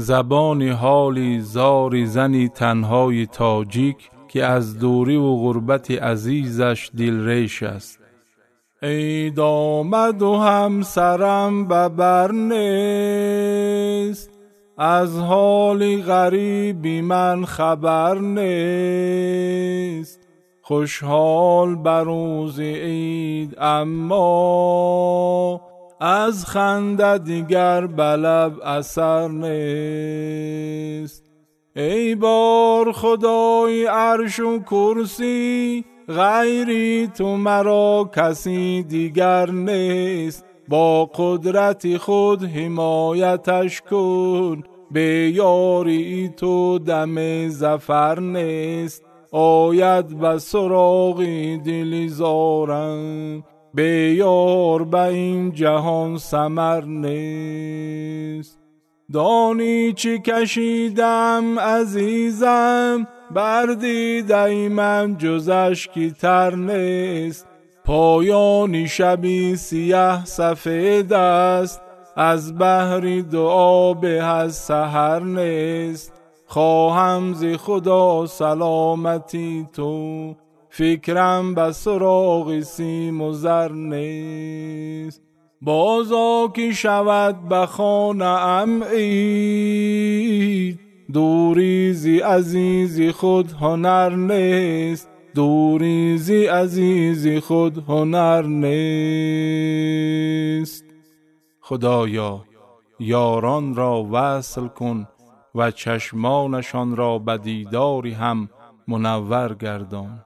زبانی حالی زاری زنی تنهای تاجیک که از دوری و غربت عزیزش دلریش است. ای دامد و همسرم ببر نیست از حال غریبی من خبر نیست. خوشحال بر روز عید اما از خنده دیگر بلب اثر نیست. ای بار خدای عرش و کرسی غیری تو مرا کسی دیگر نیست. با قدرت خود حمایتش کن به یاری تو دم زفر نیست. آید به سراغی دلی زارم به یار به این جهان سمر نیست. دانی چی کشیدم عزیزم؟ بر دیده من جزش کی تر نیست. پایانی شبی سیه سفید است از بحری دعا به از سهر نیست. خواهم ز خدا سلامتی تو. فکرم به سراغ سیم و زر نیست. بازا که شود به خانه ام عید. دوریزی عزیزی خود هنر نیست. دوریزی عزیزی خود هنر نیست. خدایا یاران را وصل کن و چشمانشان را به دیداری هم منور گردان.